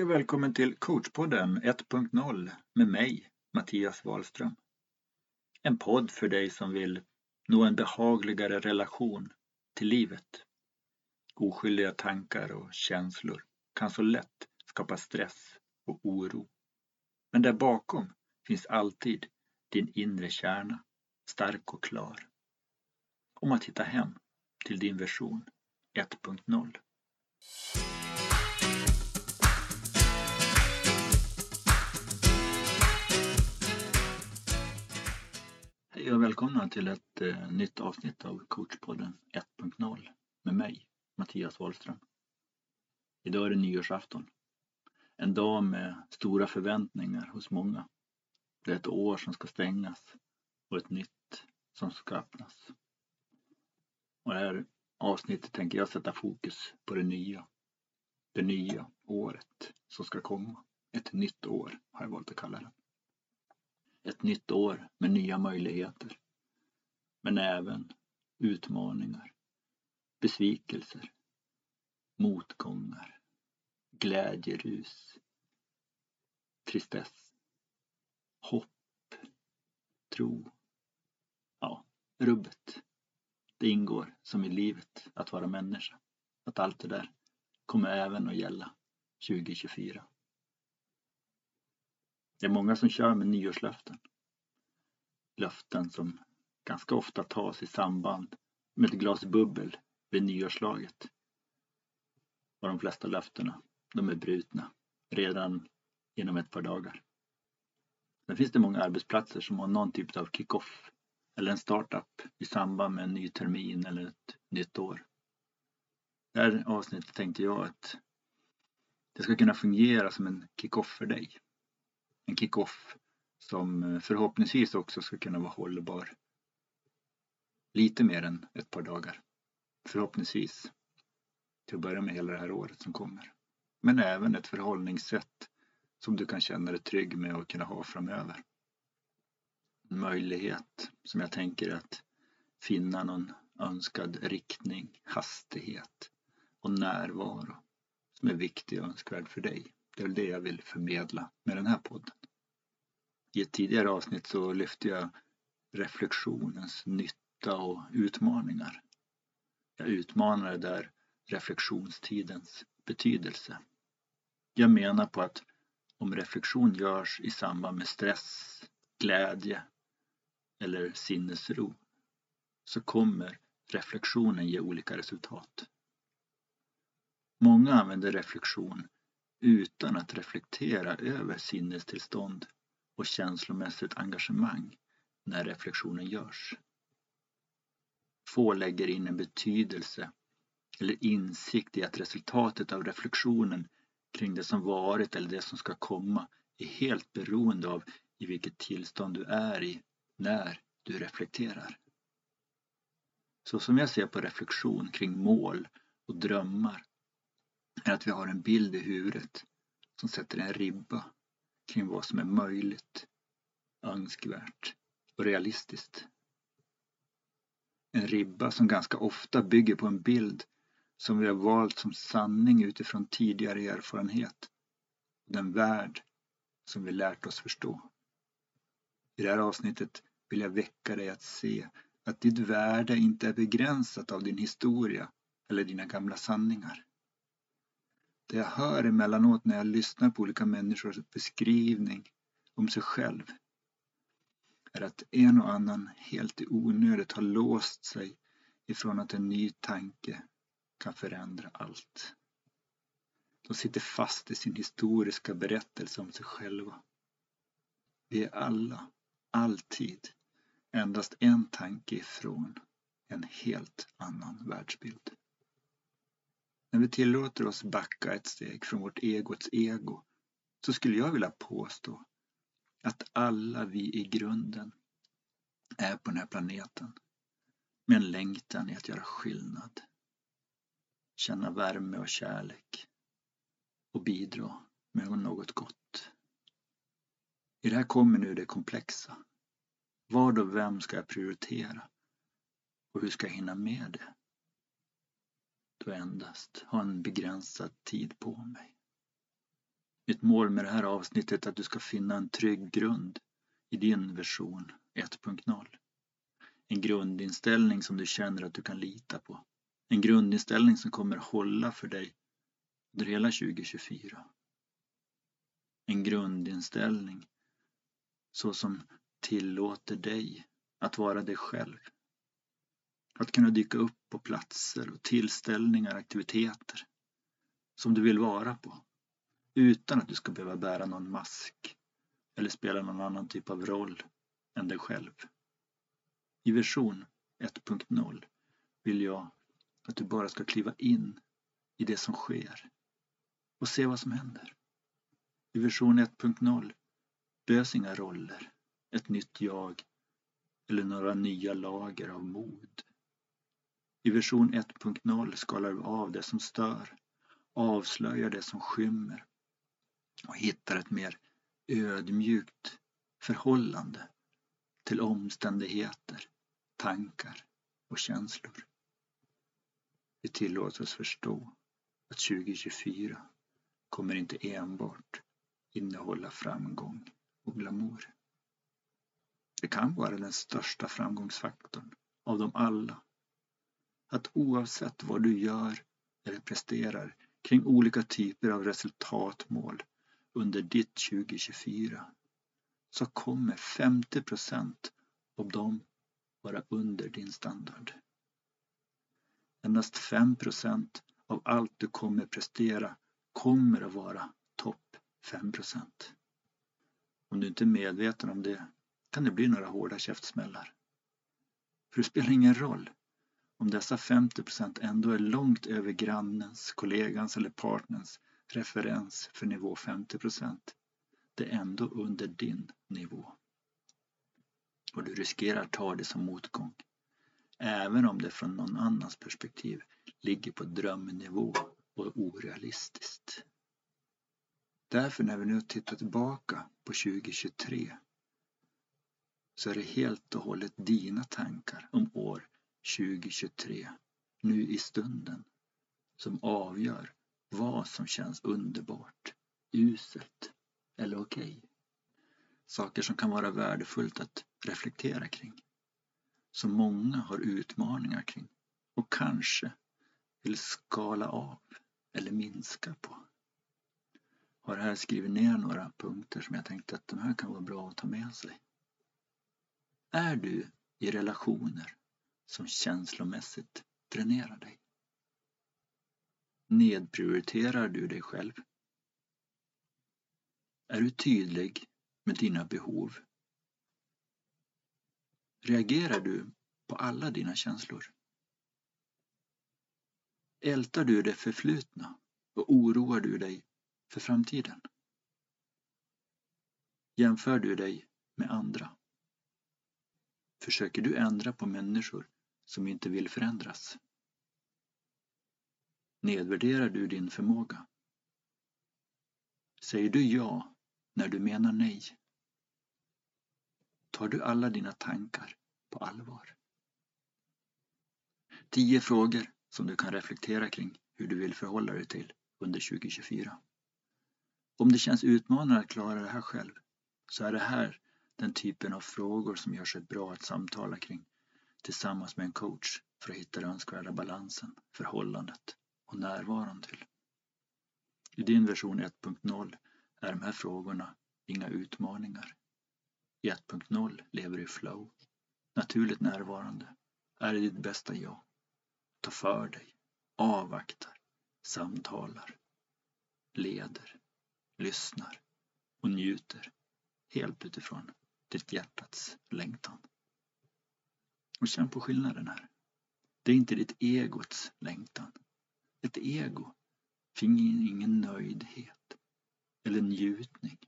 Hej och välkommen till coachpodden 1.0 med mig, Mattias Wahlström. En podd för dig som vill nå en behagligare relation till livet. Oskyldiga tankar och känslor kan så lätt skapa stress och oro. Men där bakom finns alltid din inre kärna, stark och klar. Om att hitta hem till din version 1.0. Hej och välkomna till ett eh, nytt avsnitt av coachpodden 1.0 med mig, Mattias Wahlström. Idag är det nyårsafton. En dag med stora förväntningar hos många. Det är ett år som ska stängas och ett nytt som ska öppnas. Och det här avsnittet tänker jag sätta fokus på det nya. Det nya året som ska komma. Ett nytt år har jag valt att kalla det. Ett nytt år med nya möjligheter. Men även utmaningar, besvikelser, motgångar, glädjerus, tristess, hopp, tro. Ja, rubbet. Det ingår som i livet att vara människa. Att allt det där kommer även att gälla 2024. Det är många som kör med nyårslöften. Löften som ganska ofta tas i samband med ett glas bubbel vid nyårslaget. Och de flesta löftena, de är brutna redan inom ett par dagar. Sen finns det många arbetsplatser som har någon typ av kick-off eller en startup i samband med en ny termin eller ett nytt år. Det här avsnittet tänkte jag att det ska kunna fungera som en kick-off för dig en kick-off som eh, förhoppningsvis också ska kunna vara hållbar lite mer än ett par dagar. Förhoppningsvis till att börja med hela det här året som kommer. Men även ett förhållningssätt som du kan känna dig trygg med att kunna ha framöver. En möjlighet som jag tänker att finna någon önskad riktning, hastighet och närvaro som är viktig och önskvärd för dig. Det är väl det jag vill förmedla med den här podden. I ett tidigare avsnitt så lyfte jag reflektionens nytta och utmaningar. Jag utmanade där reflektionstidens betydelse. Jag menar på att om reflektion görs i samband med stress, glädje eller sinnesro så kommer reflektionen ge olika resultat. Många använder reflektion utan att reflektera över sinnestillstånd och känslomässigt engagemang när reflektionen görs. Få lägger in en betydelse eller insikt i att resultatet av reflektionen kring det som varit eller det som ska komma är helt beroende av i vilket tillstånd du är i när du reflekterar. Så som jag ser på reflektion kring mål och drömmar är att vi har en bild i huvudet som sätter en ribba kring vad som är möjligt, önskvärt och realistiskt. En ribba som ganska ofta bygger på en bild som vi har valt som sanning utifrån tidigare erfarenhet. Den värld som vi lärt oss förstå. I det här avsnittet vill jag väcka dig att se att ditt värde inte är begränsat av din historia eller dina gamla sanningar. Det jag hör emellanåt när jag lyssnar på olika människors beskrivning om sig själv är att en och annan helt i onödigt har låst sig ifrån att en ny tanke kan förändra allt. De sitter fast i sin historiska berättelse om sig själva. Vi är alla, alltid, endast en tanke ifrån en helt annan världsbild. När vi tillåter oss backa ett steg från vårt egots ego så skulle jag vilja påstå att alla vi i grunden är på den här planeten med en längtan i att göra skillnad. Känna värme och kärlek och bidra med något gott. I det här kommer nu det komplexa. Vad och vem ska jag prioritera? Och hur ska jag hinna med det? Då jag endast har en begränsad tid på mig. Mitt mål med det här avsnittet är att du ska finna en trygg grund i din version 1.0. En grundinställning som du känner att du kan lita på. En grundinställning som kommer hålla för dig under hela 2024. En grundinställning så som tillåter dig att vara dig själv. Att kunna dyka upp på platser och tillställningar, och aktiviteter som du vill vara på utan att du ska behöva bära någon mask eller spela någon annan typ av roll än dig själv. I version 1.0 vill jag att du bara ska kliva in i det som sker och se vad som händer. I version 1.0 behövs inga roller, ett nytt jag eller några nya lager av mod. I version 1.0 skalar vi av det som stör, avslöjar det som skymmer och hittar ett mer ödmjukt förhållande till omständigheter, tankar och känslor. Vi tillåter oss förstå att 2024 kommer inte enbart innehålla framgång och glamour. Det kan vara den största framgångsfaktorn av dem alla. Att oavsett vad du gör eller presterar kring olika typer av resultatmål under ditt 2024 så kommer 50 procent av dem vara under din standard. Endast 5 procent av allt du kommer prestera kommer att vara topp 5 procent. Om du inte är medveten om det kan det bli några hårda käftsmällar. För det spelar ingen roll om dessa 50 procent ändå är långt över grannens, kollegans eller partners referens för nivå 50 procent. Det är ändå under din nivå. Och du riskerar ta det som motgång. Även om det från någon annans perspektiv ligger på drömnivå och orealistiskt. Därför när vi nu tittar tillbaka på 2023 så är det helt och hållet dina tankar om år 2023 nu i stunden som avgör vad som känns underbart, uselt eller okej. Okay. Saker som kan vara värdefullt att reflektera kring. Som många har utmaningar kring och kanske vill skala av eller minska på. Har här skrivit ner några punkter som jag tänkte att de här kan vara bra att ta med sig. Är du i relationer som känslomässigt dränerar dig? Nedprioriterar du dig själv? Är du tydlig med dina behov? Reagerar du på alla dina känslor? Ältar du det förflutna och oroar du dig för framtiden? Jämför du dig med andra? Försöker du ändra på människor som inte vill förändras? Nedvärderar du din förmåga? Säger du ja när du menar nej? Tar du alla dina tankar på allvar? Tio frågor som du kan reflektera kring hur du vill förhålla dig till under 2024. Om det känns utmanande att klara det här själv så är det här den typen av frågor som gör sig bra att samtala kring tillsammans med en coach för att hitta den önskvärda balansen, förhållandet och närvaron till. I din version 1.0 är de här frågorna inga utmaningar. I 1.0 lever du i flow, naturligt närvarande, är i ditt bästa jag, tar för dig, avvaktar, samtalar, leder, lyssnar och njuter helt utifrån ditt hjärtats längtan. Och känn på skillnaden här. Det är inte ditt egots längtan. Ett ego finner ingen nöjdhet eller njutning.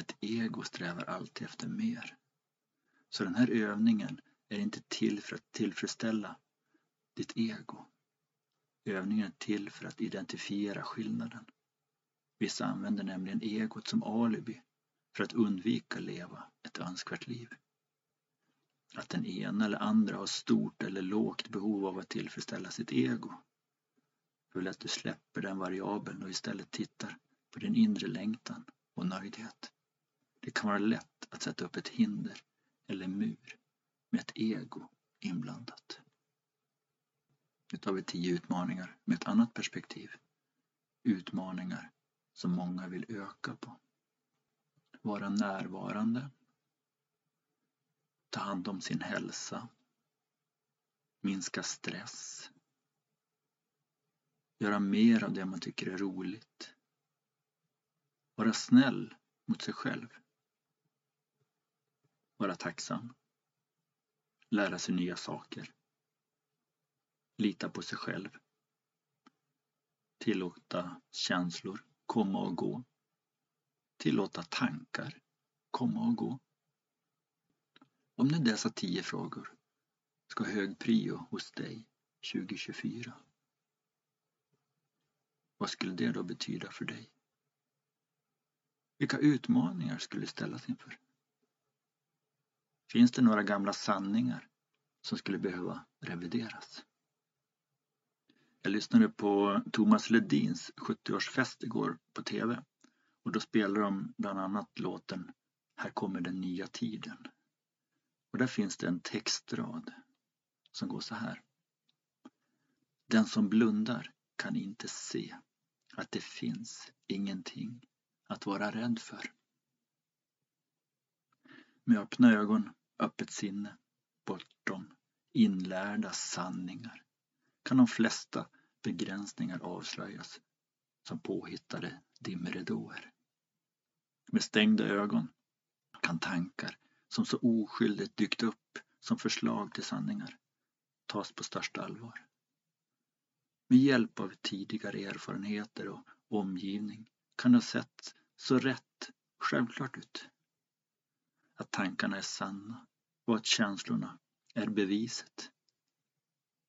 Ett ego strävar alltid efter mer. Så den här övningen är inte till för att tillfredsställa ditt ego. Övningen är till för att identifiera skillnaden. Vissa använder nämligen egot som alibi för att undvika leva ett önskvärt liv. Att den ena eller andra har stort eller lågt behov av att tillfredsställa sitt ego. Jag vill att du släpper den variabeln och istället tittar på din inre längtan och nöjdhet. Det kan vara lätt att sätta upp ett hinder eller mur med ett ego inblandat. Nu tar vi tio utmaningar med ett annat perspektiv. Utmaningar som många vill öka på. Vara närvarande. Ta hand om sin hälsa. Minska stress. Göra mer av det man tycker är roligt. Vara snäll mot sig själv. Vara tacksam. Lära sig nya saker. Lita på sig själv. Tillåta känslor komma och gå. Tillåta tankar komma och gå. Om nu dessa tio frågor ska ha hög prio hos dig 2024. Vad skulle det då betyda för dig? Vilka utmaningar skulle du ställas inför? Finns det några gamla sanningar som skulle behöva revideras? Jag lyssnade på Thomas Ledins 70-årsfest igår på TV och då spelade de bland annat låten Här kommer den nya tiden. Och där finns det en textrad som går så här. Den som blundar kan inte se att det finns ingenting att vara rädd för. Med öppna ögon, öppet sinne, bortom inlärda sanningar kan de flesta begränsningar avslöjas som påhittade dimridåer. Med stängda ögon kan tankar som så oskyldigt dykt upp som förslag till sanningar tas på största allvar. Med hjälp av tidigare erfarenheter och omgivning kan det ha sett så rätt självklart ut. Att tankarna är sanna och att känslorna är beviset.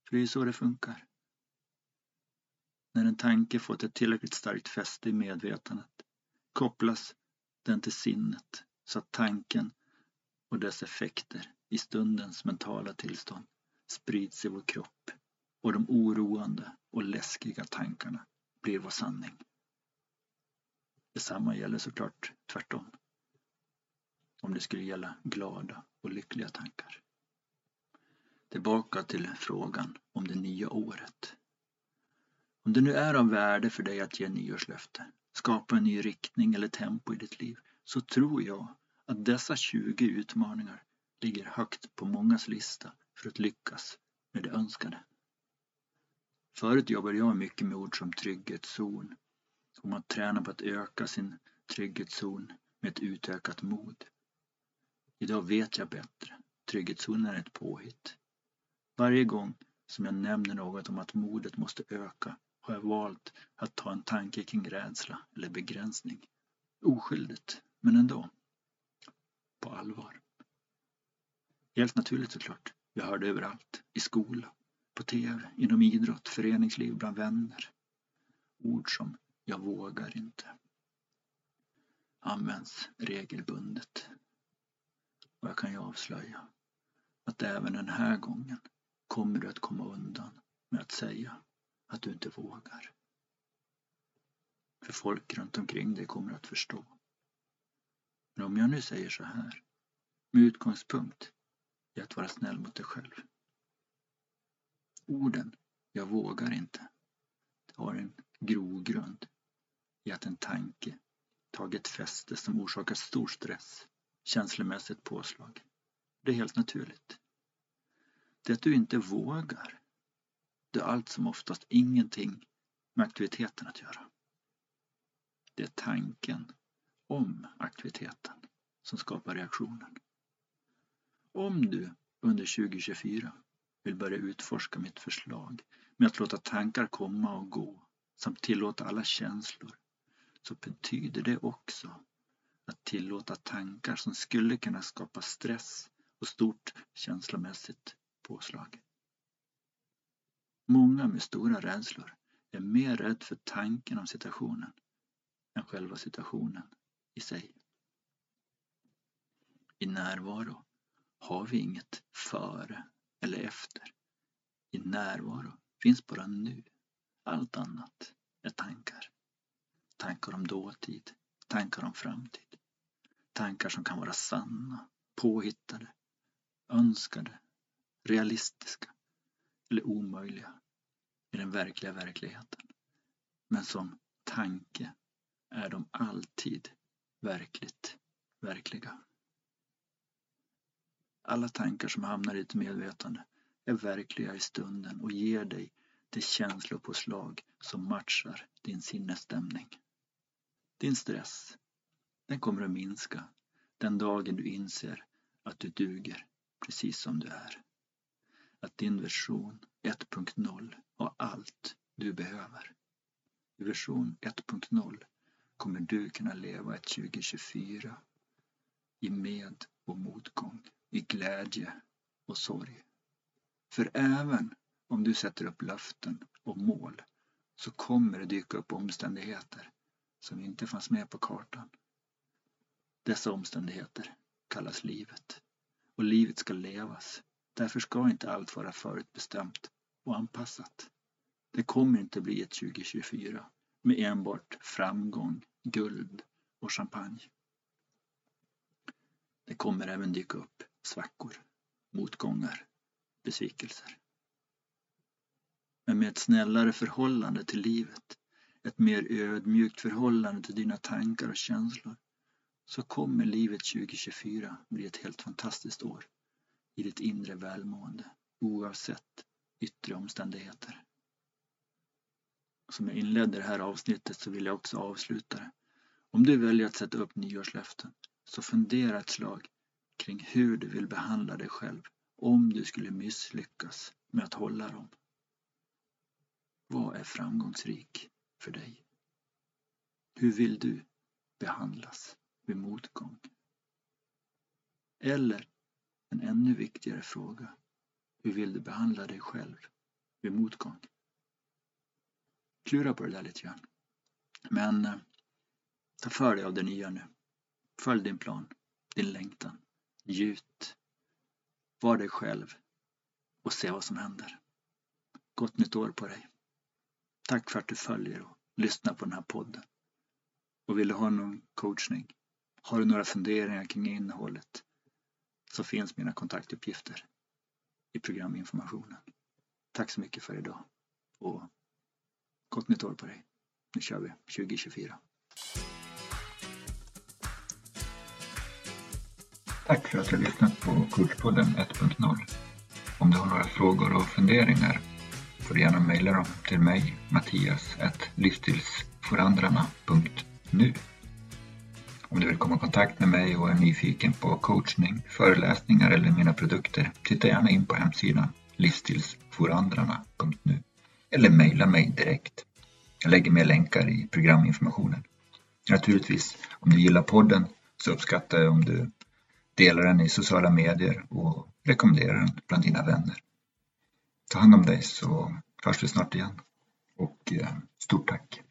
För det är ju så det funkar. När en tanke fått ett tillräckligt starkt fäste i medvetandet kopplas den till sinnet så att tanken och dess effekter i stundens mentala tillstånd sprids i vår kropp och de oroande och läskiga tankarna blir vår sanning. Detsamma gäller såklart tvärtom. Om det skulle gälla glada och lyckliga tankar. Tillbaka till frågan om det nya året. Om det nu är av värde för dig att ge nyårslöfte, skapa en ny riktning eller tempo i ditt liv, så tror jag att dessa 20 utmaningar ligger högt på mångas lista för att lyckas med det önskade. Förut jobbade jag mycket med ord som trygghetszon, om att träna på att öka sin trygghetszon med ett utökat mod. Idag vet jag bättre. Trygghetszonen är ett påhitt. Varje gång som jag nämner något om att modet måste öka har jag valt att ta en tanke kring rädsla eller begränsning. Oskyldigt, men ändå. På allvar. Helt naturligt såklart. Jag hörde överallt. I skola, på TV, inom idrott, föreningsliv, bland vänner. Ord som jag vågar inte används regelbundet. Och jag kan ju avslöja att även den här gången kommer du att komma undan med att säga att du inte vågar. För folk runt omkring dig kommer att förstå. Men om jag nu säger så här, med utgångspunkt i att vara snäll mot dig själv. Orden ”jag vågar inte” har en grogrund i att en tanke tagit fäste som orsakar stor stress, känslomässigt påslag. Det är helt naturligt. Det att du inte vågar det har allt som oftast ingenting med aktiviteten att göra. Det är tanken om aktiviteten som skapar reaktionen. Om du under 2024 vill börja utforska mitt förslag med att låta tankar komma och gå samt tillåta alla känslor så betyder det också att tillåta tankar som skulle kunna skapa stress och stort känslomässigt påslag. Många med stora rädslor är mer rädd för tanken om situationen än själva situationen i sig. I närvaro har vi inget före eller efter. I närvaro finns bara nu. Allt annat är tankar. tankar om dåtid, tankar om framtid. Tankar som kan vara sanna, påhittade, önskade, realistiska eller omöjliga i den verkliga verkligheten. Men som tanke är de alltid verkligt verkliga. Alla tankar som hamnar i ditt medvetande är verkliga i stunden och ger dig det känslopåslag som matchar din sinnesstämning. Din stress, den kommer att minska den dagen du inser att du duger precis som du är. Att din version 1.0 har allt du behöver. I version 1.0 kommer du kunna leva ett 2024 i med och motgång, i glädje och sorg. För även om du sätter upp löften och mål så kommer det dyka upp omständigheter som inte fanns med på kartan. Dessa omständigheter kallas livet. Och livet ska levas. Därför ska inte allt vara förutbestämt och anpassat. Det kommer inte bli ett 2024 med enbart framgång, guld och champagne. Det kommer även dyka upp svackor, motgångar, besvikelser. Men med ett snällare förhållande till livet, ett mer ödmjukt förhållande till dina tankar och känslor, så kommer livet 2024 bli ett helt fantastiskt år i ditt inre välmående oavsett yttre omständigheter. Som jag inledde det här avsnittet så vill jag också avsluta det. Om du väljer att sätta upp nyårslöften så fundera ett slag kring hur du vill behandla dig själv om du skulle misslyckas med att hålla dem. Vad är framgångsrik för dig? Hur vill du behandlas vid motgång? Eller en ännu viktigare fråga. Hur vill du behandla dig själv vid motgång? Klura på det där lite grann. Men eh, ta för dig av det nya nu. Följ din plan, din längtan. Njut, Var dig själv och se vad som händer. Gott nytt år på dig. Tack för att du följer och lyssnar på den här podden. Och vill du ha någon coachning? Har du några funderingar kring innehållet? Så finns mina kontaktuppgifter i programinformationen. Tack så mycket för idag och gott nytt år på dig. Nu kör vi 2024. Tack för att du har lyssnat på Kurspodden 1.0. Om du har några frågor och funderingar får du gärna mejla dem till mig, Mattias, livsstilsforandrarna.nu. Om du vill komma i kontakt med mig och är nyfiken på coachning, föreläsningar eller mina produkter, titta gärna in på hemsidan livsstilsforandrarna.nu eller mejla mig direkt. Jag lägger med länkar i programinformationen. Naturligtvis, om du gillar podden så uppskattar jag om du delar den i sociala medier och rekommenderar den bland dina vänner. Ta hand om dig så hörs vi snart igen. Och eh, stort tack!